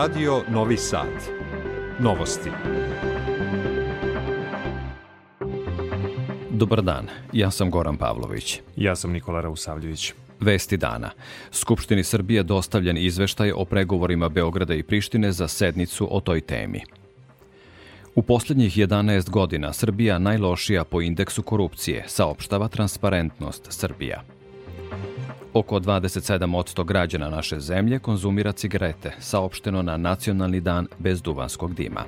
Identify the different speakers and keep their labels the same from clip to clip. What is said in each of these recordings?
Speaker 1: Radio Novi Sad. Novosti.
Speaker 2: Dobar dan, ja sam Goran Pavlović.
Speaker 3: Ja sam Nikola Rausavljević.
Speaker 2: Vesti dana. Skupštini Srbije dostavljen izveštaj o pregovorima Beograda i Prištine za sednicu o toj temi. U poslednjih 11 godina Srbija najlošija po indeksu korupcije, saopštava Transparentnost Srbija. Oko 27% građana naše zemlje konzumira cigarete, saopšteno na Nacionalni dan bez duvanskog dima.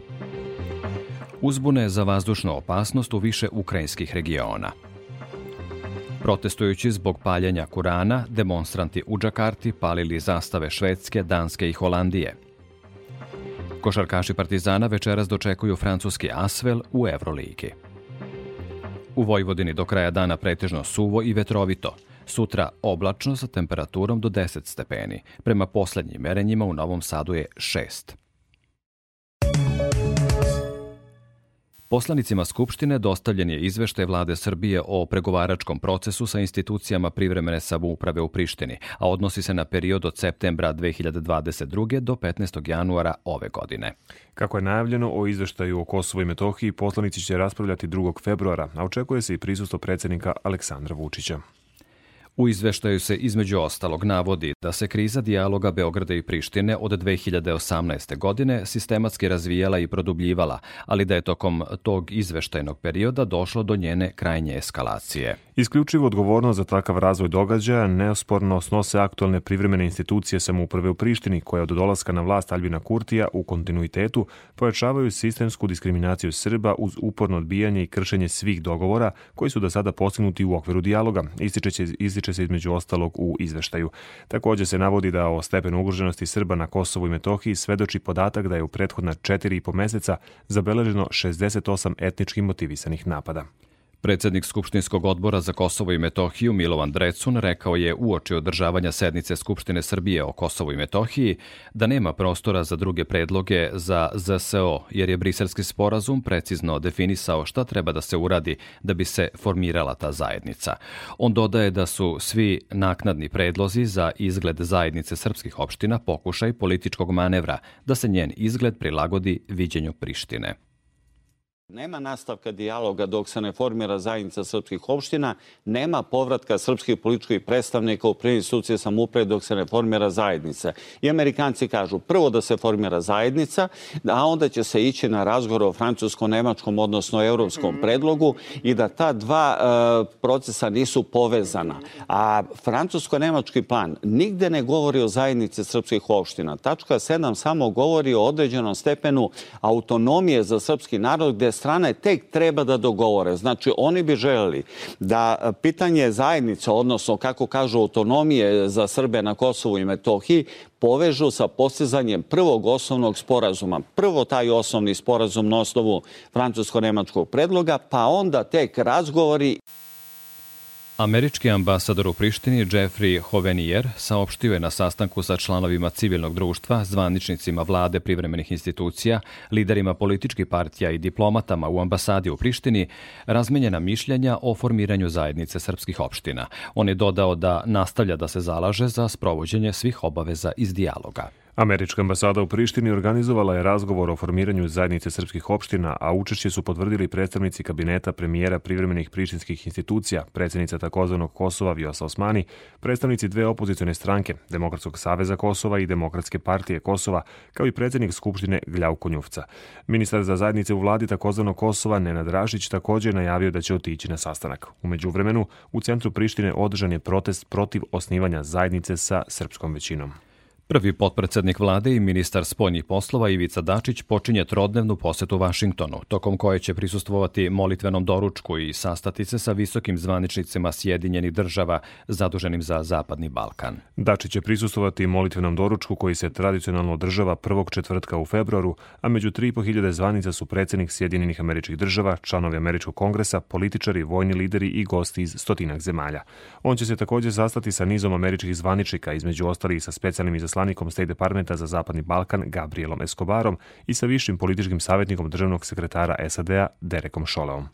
Speaker 2: Uzbune za vazdušnu opasnost u više ukrajinskih regiona. Protestujući zbog paljenja Kurana, demonstranti u Džakarti palili zastave Švedske, Danske i Holandije. Košarkaši Partizana večeras dočekuju francuski Asvel u Euroligi. U Vojvodini do kraja dana pretežno suvo i vetrovito – Sutra oblačno sa temperaturom do 10 stepeni. Prema poslednjim merenjima u Novom Sadu je 6. Poslanicima Skupštine dostavljen je izveštaj vlade Srbije o pregovaračkom procesu sa institucijama privremene samouprave u Prištini, a odnosi se na period od septembra 2022. do 15. januara ove godine.
Speaker 3: Kako je najavljeno o izveštaju o Kosovo i Metohiji, poslanici će raspravljati 2. februara, a očekuje se i prisustvo predsednika Aleksandra Vučića.
Speaker 2: U izveštaju se između ostalog navodi da se kriza dijaloga Beograda i Prištine od 2018. godine sistematski razvijala i produbljivala, ali da je tokom tog izveštajnog perioda došlo do njene krajnje eskalacije.
Speaker 3: Isključivo odgovornost za takav razvoj događaja neosporno snose aktualne privremene institucije samouprave u Prištini koje od dolaska na vlast Albina Kurtija u kontinuitetu pojačavaju sistemsku diskriminaciju Srba uz uporno odbijanje i kršenje svih dogovora koji su do sada postignuti u okviru dijaloga, ističe, ističe se između ostalog u izveštaju. Takođe se navodi da o stepenu ugroženosti Srba na Kosovu i Metohiji svedoči podatak da je u prethodna 4,5 meseca zabeleženo 68 etnički motivisanih napada.
Speaker 2: Predsednik Skupštinskog odbora za Kosovo i Metohiju Milovan Drecun rekao je uoči održavanja sednice Skupštine Srbije o Kosovu i Metohiji da nema prostora za druge predloge za ZSO, jer je briselski sporazum precizno definisao šta treba da se uradi da bi se formirala ta zajednica. On dodaje da su svi naknadni predlozi za izgled zajednice srpskih opština pokušaj političkog manevra da se njen izgled prilagodi viđenju Prištine.
Speaker 4: Nema nastavka dijaloga dok se ne formira zajednica srpskih opština, nema povratka srpskih političkih predstavnika u prvi institucije samuprave dok se ne formira zajednica. I Amerikanci kažu prvo da se formira zajednica, a onda će se ići na razgovor o francusko-nemačkom, odnosno evropskom predlogu i da ta dva e, procesa nisu povezana. A francusko-nemački plan nigde ne govori o zajednici srpskih opština. Tačka 7 samo govori o određenom stepenu autonomije za srpski narod gde strane tek treba da dogovore. Znači, oni bi želeli da pitanje zajednice, odnosno, kako kažu, autonomije za Srbe na Kosovu i Metohiji, povežu sa postizanjem prvog osnovnog sporazuma. Prvo taj osnovni sporazum na osnovu francusko-nemačkog predloga, pa onda tek razgovori
Speaker 2: Američki ambasador u Prištini Jeffrey Hovenier saopštio je na sastanku sa članovima civilnog društva, zvaničnicima vlade privremenih institucija, liderima političkih partija i diplomatama u ambasadi u Prištini razmenjena mišljenja o formiranju zajednice srpskih opština. On je dodao da nastavlja da se zalaže za sprovođenje svih obaveza iz dijaloga.
Speaker 3: Američka ambasada u Prištini organizovala je razgovor o formiranju zajednice srpskih opština, a učešće su potvrdili predstavnici kabineta premijera privremenih prištinskih institucija, predsednica takozvanog Kosova Vjosa Osmani, predstavnici dve opozicione stranke, Demokratskog saveza Kosova i Demokratske partije Kosova, kao i predsednik Skupštine Gljavko Njufca. Ministar za zajednice u vladi takozvanog Kosova Nenad Rašić takođe je najavio da će otići na sastanak. Umeđu vremenu, u centru Prištine održan je protest protiv osnivanja zajednice sa srpskom većinom.
Speaker 2: Prvi potpredsednik vlade i ministar spoljnih poslova Ivica Dačić počinje trodnevnu posetu Vašingtonu, tokom koje će prisustvovati molitvenom doručku i sastati se sa visokim zvaničnicima Sjedinjenih država zaduženim za Zapadni Balkan.
Speaker 3: Dačić će prisustvovati molitvenom doručku koji se tradicionalno održava prvog četvrtka u februaru, a među 3.500 zvanica su predsednik Sjedinjenih američkih država, članovi Američkog kongresa, političari, vojni lideri i gosti iz stotinak zemalja. On će se takođe sastati sa nizom američkih zvaničnika, između ostalih sa specijalnim izaslanikom veleposlanikom State Departmenta za Zapadni Balkan Gabrielom Escobarom i sa višim političkim savjetnikom državnog sekretara SAD-a Derekom Šoleom.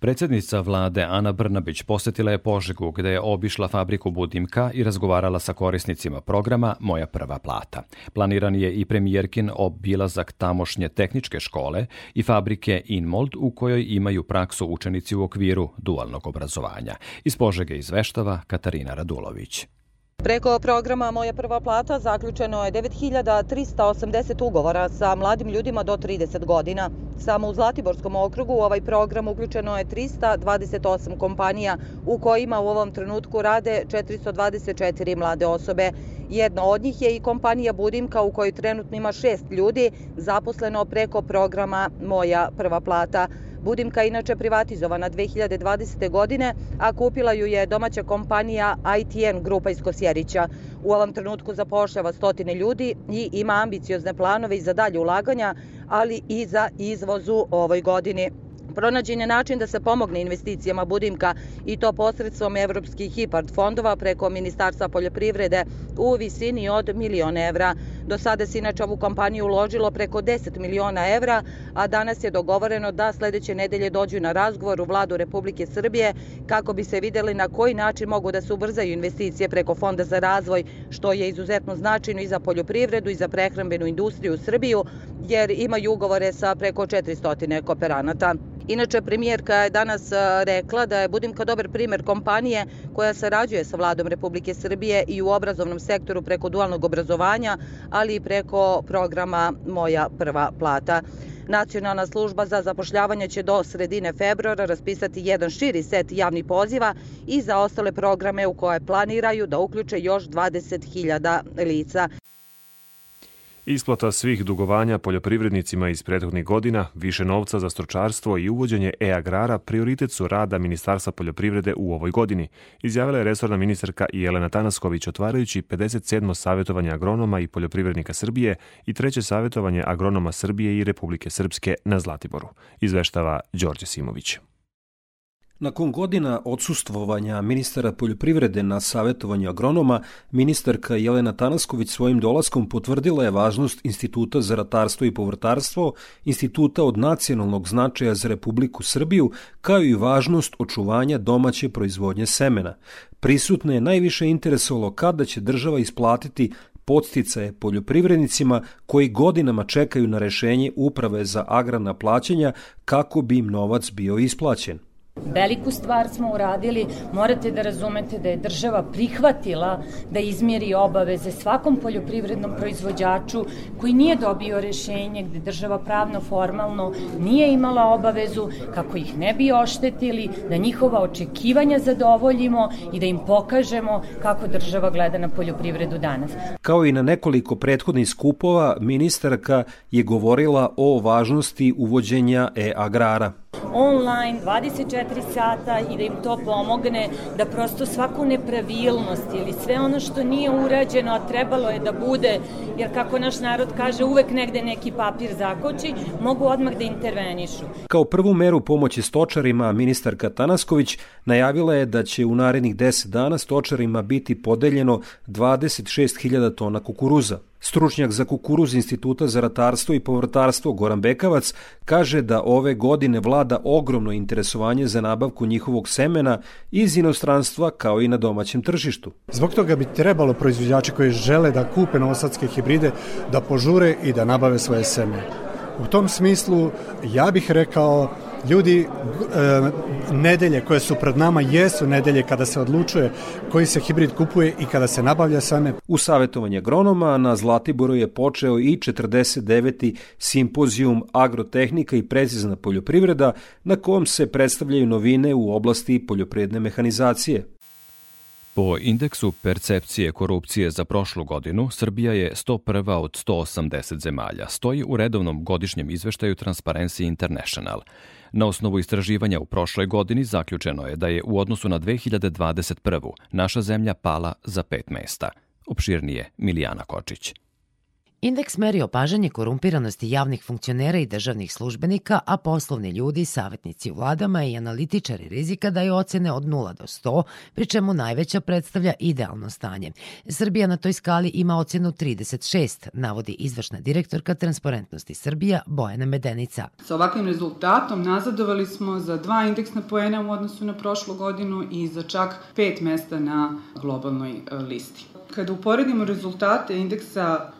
Speaker 2: Predsednica vlade Ana Brnabić posetila je Požegu gde je obišla fabriku Budimka i razgovarala sa korisnicima programa Moja prva plata. Planiran je i premijerkin obilazak tamošnje tehničke škole i fabrike Inmold u kojoj imaju praksu učenici u okviru dualnog obrazovanja. Iz Požege izveštava Katarina Radulović.
Speaker 5: Preko programa Moja prva plata zaključeno je 9380 ugovora sa mladim ljudima do 30 godina. Samo u Zlatiborskom okrugu u ovaj program uključeno je 328 kompanija u kojima u ovom trenutku rade 424 mlade osobe. Jedna od njih je i kompanija Budimka u kojoj trenutno ima šest ljudi zaposleno preko programa Moja prva plata. Budimka je inače privatizovana 2020. godine, a kupila ju je domaća kompanija ITN Grupa iz Kosjerića. U ovom trenutku zapošljava stotine ljudi i ima ambiciozne planove i za dalje ulaganja, ali i za izvozu ovoj godini. Pronađen je način da se pomogne investicijama Budimka i to posredstvom evropskih IPARD fondova preko Ministarstva poljoprivrede u visini od miliona evra. Do sada se inače ovu kompaniju uložilo preko 10 miliona evra, a danas je dogovoreno da sledeće nedelje dođu na razgovor u vladu Republike Srbije kako bi se videli na koji način mogu da se ubrzaju investicije preko Fonda za razvoj, što je izuzetno značajno i za poljoprivredu i za prehrambenu industriju u Srbiju, jer imaju ugovore sa preko 400 kooperanata. Inače, premijerka je danas rekla da je Budimka dobar primer kompanije koja sarađuje sa vladom Republike Srbije i u obrazovnom sektoru preko dualnog obrazovanja, ali i preko programa Moja prva plata. Nacionalna služba za zapošljavanje će do sredine februara raspisati jedan širi set javnih poziva i za ostale programe u koje planiraju da uključe još 20.000 lica.
Speaker 3: Isplata svih dugovanja poljoprivrednicima iz prethodnih godina, više novca za stročarstvo i uvođenje e-agrara prioritet su rada Ministarstva poljoprivrede u ovoj godini, izjavila je resorna ministarka Jelena Tanasković otvarajući 57. savjetovanje agronoma i poljoprivrednika Srbije i treće savjetovanje agronoma Srbije i Republike Srpske na Zlatiboru, izveštava Đorđe Simović.
Speaker 6: Nakon godina odsustvovanja ministara poljoprivrede na savjetovanju agronoma, ministarka Jelena Tanasković svojim dolaskom potvrdila je važnost Instituta za ratarstvo i povrtarstvo, instituta od nacionalnog značaja za Republiku Srbiju, kao i važnost očuvanja domaće proizvodnje semena. Prisutne je najviše interesovalo kada će država isplatiti podsticaje poljoprivrednicima koji godinama čekaju na rešenje Uprave za agrarna plaćanja kako bi im novac bio isplaćen.
Speaker 7: Veliku stvar smo uradili, morate da razumete da je država prihvatila da izmjeri obaveze svakom poljoprivrednom proizvođaču koji nije dobio rešenje gde država pravno formalno nije imala obavezu kako ih ne bi oštetili, da njihova očekivanja zadovoljimo i da im pokažemo kako država gleda na poljoprivredu danas.
Speaker 6: Kao i na nekoliko prethodnih skupova, ministarka je govorila o važnosti uvođenja e-agrara
Speaker 7: online 24 sata i da im to pomogne da prosto svaku nepravilnost ili sve ono što nije urađeno, a trebalo je da bude, jer kako naš narod kaže, uvek negde neki papir zakoči, mogu odmah da intervenišu.
Speaker 6: Kao prvu meru pomoći stočarima, ministarka Tanasković najavila je da će u narednih 10 dana stočarima biti podeljeno 26.000 tona kukuruza. Stručnjak za kukuruz Instituta za ratarstvo i povrtarstvo Goran Bekavac kaže da ove godine vlada ogromno interesovanje za nabavku njihovog semena iz inostranstva kao i na domaćem tržištu.
Speaker 8: Zbog toga bi trebalo proizvođači koji žele da kupe novosadske hibride da požure i da nabave svoje seme. U tom smislu ja bih rekao ljudi e, nedelje koje su pred nama jesu nedelje kada se odlučuje koji se hibrid kupuje i kada se nabavlja same.
Speaker 6: U savjetovanje agronoma na Zlatiboru je počeo i 49. simpozijum agrotehnika i precizna poljoprivreda na kom se predstavljaju novine u oblasti poljoprivredne mehanizacije.
Speaker 2: Po indeksu percepcije korupcije za prošlu godinu, Srbija je 101. od 180 zemalja. Stoji u redovnom godišnjem izveštaju Transparency International. Na osnovu istraživanja u prošloj godini zaključeno je da je u odnosu na 2021. naša zemlja pala za pet mesta. Opširnije Milijana Kočić.
Speaker 9: Indeks meri opažanje korumpiranosti javnih funkcionera i državnih službenika, a poslovni ljudi, savjetnici u vladama i analitičari rizika daju ocene od 0 do 100, pri čemu najveća predstavlja idealno stanje. Srbija na toj skali ima ocenu 36, navodi izvršna direktorka Transparentnosti Srbija Bojana Medenica.
Speaker 10: Sa ovakvim rezultatom nazadovali smo za dva indeksna poena u odnosu na prošlu godinu i za čak pet mesta na globalnoj listi. Kada uporedimo rezultate indeksa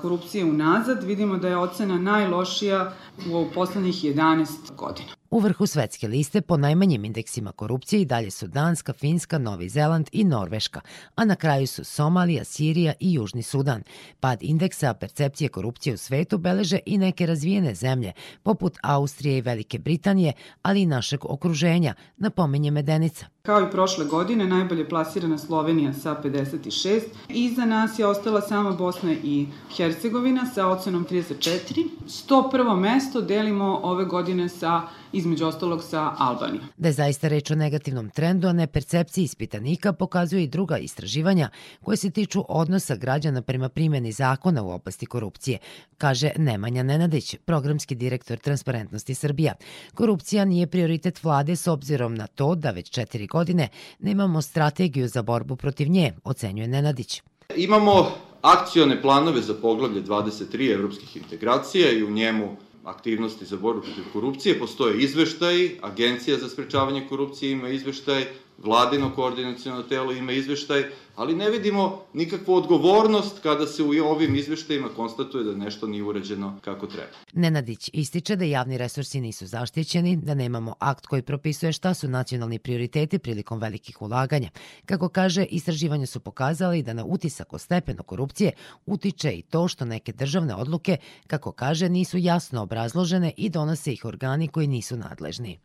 Speaker 10: korupcije unazad, vidimo da je ocena najlošija u poslednjih 11 godina.
Speaker 9: U vrhu svetske liste po najmanjim indeksima korupcije i dalje su Danska, Finska, Novi Zeland i Norveška, a na kraju su Somalija, Sirija i Južni Sudan. Pad indeksa percepcije korupcije u svetu beleže i neke razvijene zemlje, poput Austrije i Velike Britanije, ali i našeg okruženja, napominje Medenica.
Speaker 10: Kao i prošle godine, najbolje plasirana Slovenija sa 56. Iza nas je ostala sama Bosna i Hercegovina sa ocenom 34. 101. mesto delimo ove godine sa između ostalog sa Albanijom.
Speaker 9: Da je zaista reč o negativnom trendu, a ne percepciji ispitanika, pokazuju i druga istraživanja koje se tiču odnosa građana prema primjeni zakona u oblasti korupcije, kaže Nemanja Nenadić, programski direktor Transparentnosti Srbija. Korupcija nije prioritet vlade s obzirom na to da već četiri godine nemamo strategiju za borbu protiv nje, ocenjuje Nenadić.
Speaker 11: Imamo akcione planove za poglavlje 23 evropskih integracija i u njemu aktivnosti za borbu protiv korupcije, postoje izveštaji, Agencija za sprečavanje korupcije ima izveštaj, vladino koordinacijono telo ima izveštaj, ali ne vidimo nikakvu odgovornost kada se u ovim izveštajima konstatuje da nešto nije urađeno kako treba.
Speaker 9: Nenadić ističe da javni resursi nisu zaštićeni, da nemamo akt koji propisuje šta su nacionalni prioriteti prilikom velikih ulaganja. Kako kaže, istraživanja su pokazali da na utisak o stepenu korupcije utiče i to što neke državne odluke, kako kaže, nisu jasno obrazložene i donose ih organi koji nisu nadležni.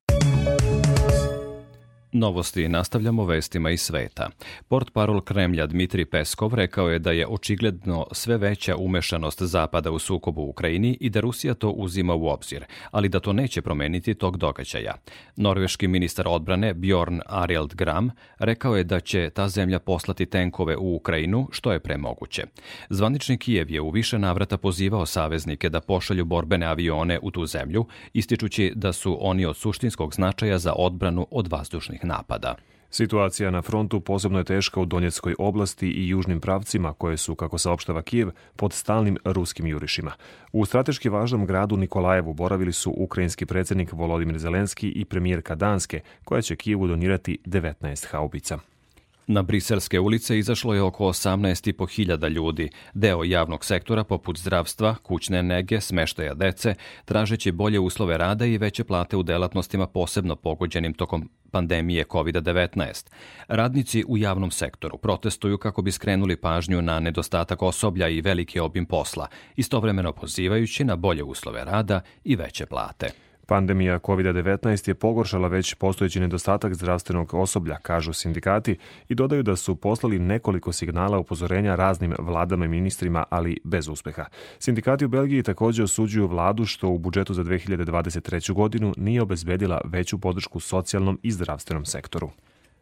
Speaker 2: Novosti nastavljamo vestima iz sveta. Port parol Kremlja Dmitri Peskov rekao je da je očigledno sve veća umešanost Zapada u sukobu u Ukrajini i da Rusija to uzima u obzir, ali da to neće promeniti tog događaja. Norveški ministar odbrane Bjorn Arild Gram rekao je da će ta zemlja poslati tenkove u Ukrajinu što je premoguće. Zvanični Kijev je u više navrata pozivao saveznike da pošalju borbene avione u tu zemlju, ističući da su oni od suštinskog značaja za odbranu od vazdušnih oružanih napada.
Speaker 3: Situacija na frontu posebno je teška u Donjeckoj oblasti i južnim pravcima koje su, kako saopštava Kijev, pod stalnim ruskim jurišima. U strateški važnom gradu Nikolajevu boravili su ukrajinski predsednik Volodimir Zelenski i premijerka Danske, koja će Kijevu donirati 19 haubica.
Speaker 2: Na briselske ulice izašlo je oko 18.500 ljudi, deo javnog sektora poput zdravstva, kućne nege, smeštaja dece, tražeći bolje uslove rada i veće plate u delatnostima posebno pogođenim tokom pandemije COVID-19. Radnici u javnom sektoru protestuju kako bi skrenuli pažnju na nedostatak osoblja i veliki obim posla, istovremeno pozivajući na bolje uslove rada i veće plate.
Speaker 3: Pandemija COVID-19 je pogoršala već postojeći nedostatak zdravstvenog osoblja, kažu sindikati, i dodaju da su poslali nekoliko signala upozorenja raznim vladama i ministrima, ali bez uspeha. Sindikati u Belgiji takođe osuđuju vladu što u budžetu za 2023. godinu nije obezbedila veću podršku socijalnom i zdravstvenom sektoru.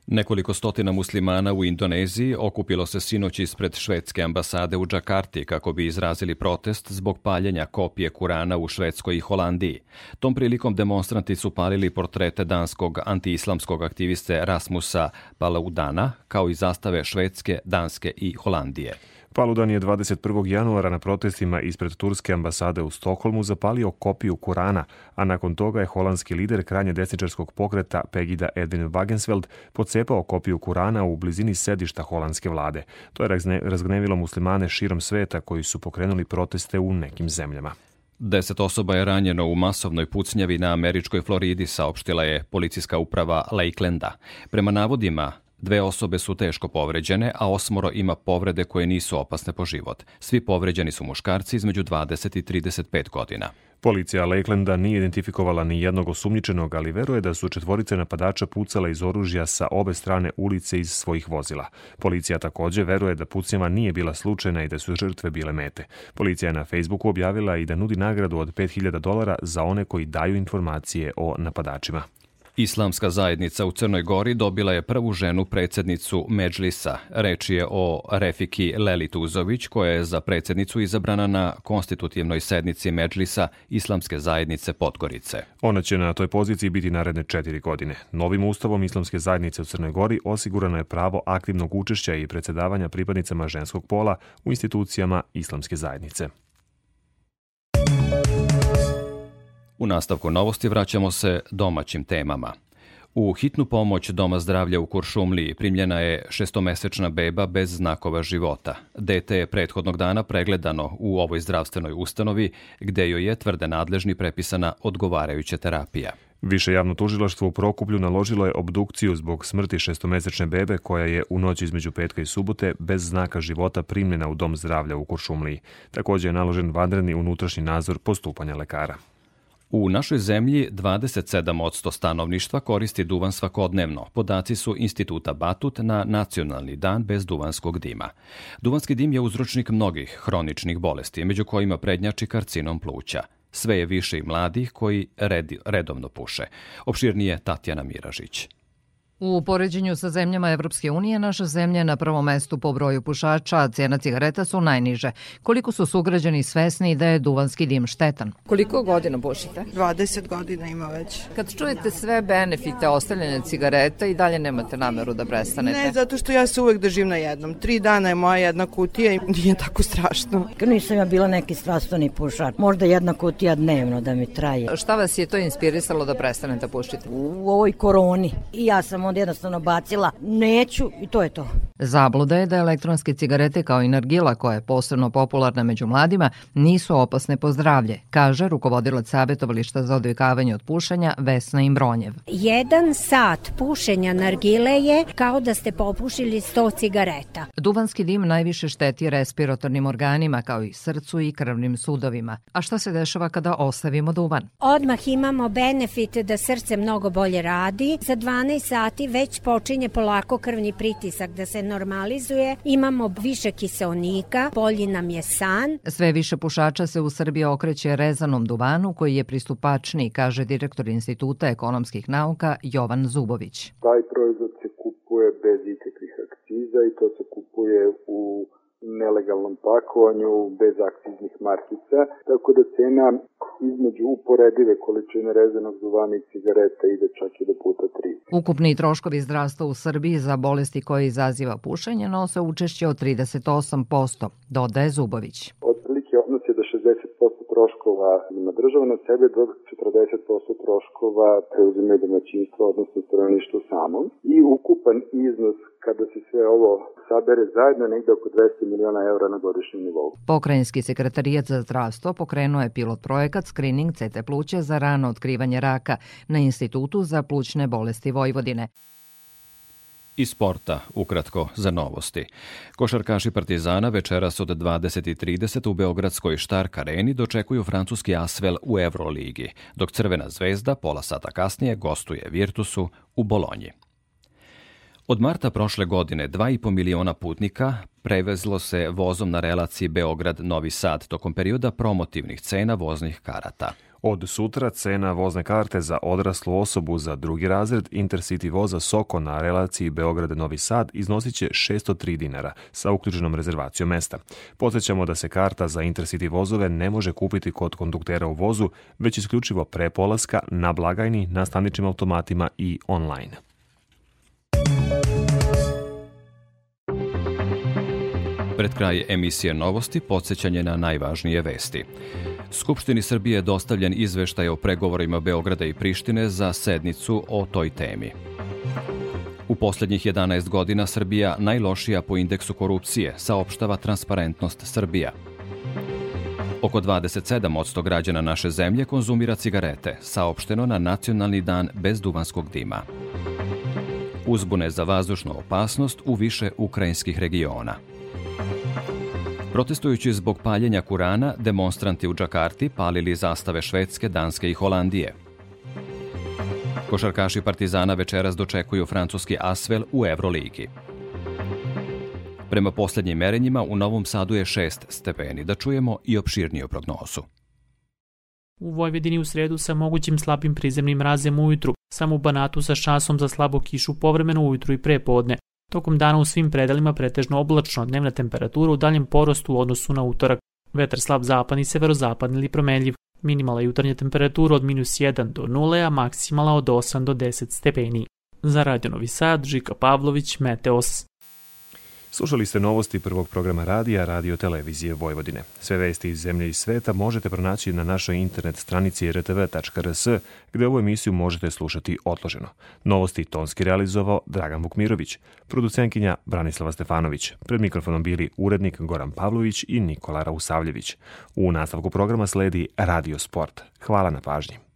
Speaker 2: Nekoliko stotina muslimana u Indoneziji okupilo se sinoć ispred švedske ambasade u Džakarti kako bi izrazili protest zbog paljenja kopije Kurana u Švedskoj i Holandiji. Tom prilikom demonstranti su palili portrete danskog antiislamskog aktiviste Rasmusa Palaudana, kao i zastave Švedske, Danske i Holandije.
Speaker 3: Paludan je 21. januara na protestima ispred Turske ambasade u Stokholmu zapalio kopiju Kurana, a nakon toga je holandski lider krajnje desničarskog pokreta Pegida Edwin Wagensveld pocepao kopiju Kurana u blizini sedišta holandske vlade. To je razgnevilo muslimane širom sveta koji su pokrenuli proteste u nekim zemljama.
Speaker 2: Deset osoba je ranjeno u masovnoj pucnjavi na američkoj Floridi, saopštila je policijska uprava Lakelanda. Prema navodima, Dve osobe su teško povređene, a osmoro ima povrede koje nisu opasne po život. Svi povređeni su muškarci između 20 i 35 godina.
Speaker 3: Policija Lakelanda nije identifikovala ni jednog osumnjičenog, ali veruje da su četvorice napadača pucala iz oružja sa obe strane ulice iz svojih vozila. Policija takođe veruje da pucnjava nije bila slučajna i da su žrtve bile mete. Policija je na Facebooku objavila i da nudi nagradu od 5000 dolara za one koji daju informacije o napadačima.
Speaker 2: Islamska zajednica u Crnoj Gori dobila je prvu ženu predsednicu Međlisa. Reč je o Refiki Leli Tuzović, koja je za predsednicu izabrana na konstitutivnoj sednici Međlisa Islamske zajednice Podgorice.
Speaker 3: Ona će na toj poziciji biti naredne četiri godine. Novim ustavom Islamske zajednice u Crnoj Gori osigurano je pravo aktivnog učešća i predsedavanja pripadnicama ženskog pola u institucijama Islamske zajednice.
Speaker 2: U nastavku novosti vraćamo se domaćim temama. U hitnu pomoć Doma zdravlja u Kuršumliji primljena je šestomesečna beba bez znakova života. Dete je prethodnog dana pregledano u ovoj zdravstvenoj ustanovi, gde joj je tvrde nadležni prepisana odgovarajuća terapija.
Speaker 3: Više javno tužilaštvo u Prokuplju naložilo je obdukciju zbog smrti šestomesečne bebe koja je u noći između petka i subote bez znaka života primljena u Dom zdravlja u Kuršumliji. Takođe je naložen vanredni unutrašnji nadzor postupanja lekara.
Speaker 2: U našoj zemlji 27% stanovništva koristi duvan svakodnevno. Podaci su Instituta Batut na Nacionalni dan bez duvanskog dima. Duvanski dim je uzročnik mnogih hroničnih bolesti, među kojima prednjači karcinom pluća. Sve je više i mladih koji redovno puše. Opširnije Tatjana Miražić.
Speaker 12: U poređenju sa zemljama Evropske unije, naša zemlja je na prvom mestu po broju pušača, a cena cigareta su najniže. Koliko su sugrađani svesni da je duvanski dim štetan?
Speaker 13: Koliko godina pušite?
Speaker 14: 20 godina ima već.
Speaker 13: Kad čujete sve benefite ostavljanja cigareta i dalje nemate nameru da prestanete?
Speaker 14: Ne, zato što ja se uvek držim na jednom. Tri dana je moja jedna kutija i nije tako strašno.
Speaker 15: Nisam ja bila neki strastveni pušač. Možda jedna kutija dnevno da mi traje.
Speaker 13: Šta vas je to inspirisalo da prestanete pušiti?
Speaker 15: U ovoj koroni. I ja sam onda jednostavno bacila neću i to je to.
Speaker 12: Zabluda je da elektronske cigarete kao i nargila koja je posebno popularna među mladima nisu opasne po zdravlje, kaže rukovodilac savjetovališta za odvikavanje od pušenja Vesna Imbronjev.
Speaker 16: Jedan sat pušenja nargile je kao da ste popušili 100 cigareta.
Speaker 12: Duvanski dim najviše šteti respiratornim organima kao i srcu i krvnim sudovima. A šta se dešava kada ostavimo duvan?
Speaker 16: Odmah imamo benefit da srce mnogo bolje radi. Za 12 sati već počinje polako krvni pritisak da se normalizuje, imamo više kiseonika, bolji nam je san.
Speaker 12: Sve više pušača se u Srbiji okreće rezanom duvanu koji je pristupačni, kaže direktor Instituta ekonomskih nauka Jovan Zubović.
Speaker 17: Taj proizvod se kupuje bez ikakvih akciza i to se kupuje u nelegalnom pakovanju bez akciznih markica, tako da cena između uporedive količine rezanog duvana i cigareta ide čak i do puta tri.
Speaker 12: Ukupni troškovi zdravstva u Srbiji za bolesti koje izaziva pušenje nose učešće od 38%, dodaje Zubović.
Speaker 17: Otprilike odnos je da 60% troškova ima država na sebe, dok 40% troškova preuzimaju domaćinstvo, odnosno stanovništvo samo. I ukupan iznos kada se sve ovo sabere zajedno negde oko 200 miliona eura na godišnjem nivou.
Speaker 12: Pokrajinski sekretarijat za zdravstvo pokrenuo je pilot projekat screening CT pluća za rano otkrivanje raka na Institutu za plućne bolesti Vojvodine
Speaker 2: i sporta, ukratko za novosti. Košarkaši Partizana večeras od 20.30 u Beogradskoj Štark areni dočekuju francuski Asvel u Euroligi, dok Crvena zvezda pola sata kasnije gostuje Virtusu u Bolonji. Od marta prošle godine 2,5 miliona putnika prevezlo se vozom na relaciji Beograd-Novi Sad tokom perioda promotivnih cena voznih karata.
Speaker 3: Od sutra cena vozne karte za odraslu osobu za drugi razred Intercity voza Soko na relaciji Beograd-Novi Sad iznosit će 603 dinara sa uključenom rezervacijom mesta. Podsećamo da se karta za Intercity vozove ne može kupiti kod konduktera u vozu, već isključivo pre polaska na blagajni, na staničnim automatima i online.
Speaker 2: Pred kraj emisije novosti podsjećanje na najvažnije vesti. Skupštini Srbije je dostavljen izveštaj o pregovorima Beograda i Prištine za sednicu o toj temi. U poslednjih 11 godina Srbija najlošija po indeksu korupcije, saopštava Transparentnost Srbija. Oko 27% građana naše zemlje konzumira cigarete, saopšteno na Nacionalni dan bez duvanskog dima. Uzbune za vazdušnu opasnost u više ukrajinskih regiona. Protestujući zbog paljenja Kurana, demonstranti u Džakarti palili zastave Švedske, Danske i Holandije. Košarkaši Partizana večeras dočekuju francuski Asvel u Euroligi. Prema poslednjim merenjima u Novom Sadu je 6 stepeni. Da čujemo i opširniju prognozu.
Speaker 18: U Vojvedini u sredu sa mogućim slabim prizemnim razem ujutru. samo u Banatu sa šansom za slabu kišu povremeno ujutru i prepodne. Tokom dana u svim predelima pretežno oblačno, dnevna temperatura u daljem porostu u odnosu na utorak. Vetar slab zapadni, severozapadni ili promenljiv. Minimala jutarnja temperatura od minus 1 do 0, a maksimala od 8 do 10 stepeni. Za Radio Novi Sad, Žika Pavlović, Meteos.
Speaker 3: Slušali ste novosti prvog programa radija Radio Televizije Vojvodine. Sve vesti iz zemlje i sveta možete pronaći na našoj internet stranici rtv.rs, gde ovu emisiju možete slušati odloženo. Novosti tonski realizovao Dragan Vukmirović, producenkinja Branislava Stefanović, pred mikrofonom bili urednik Goran Pavlović i Nikola Rausavljević. U nastavku programa sledi Radio Sport. Hvala na pažnji.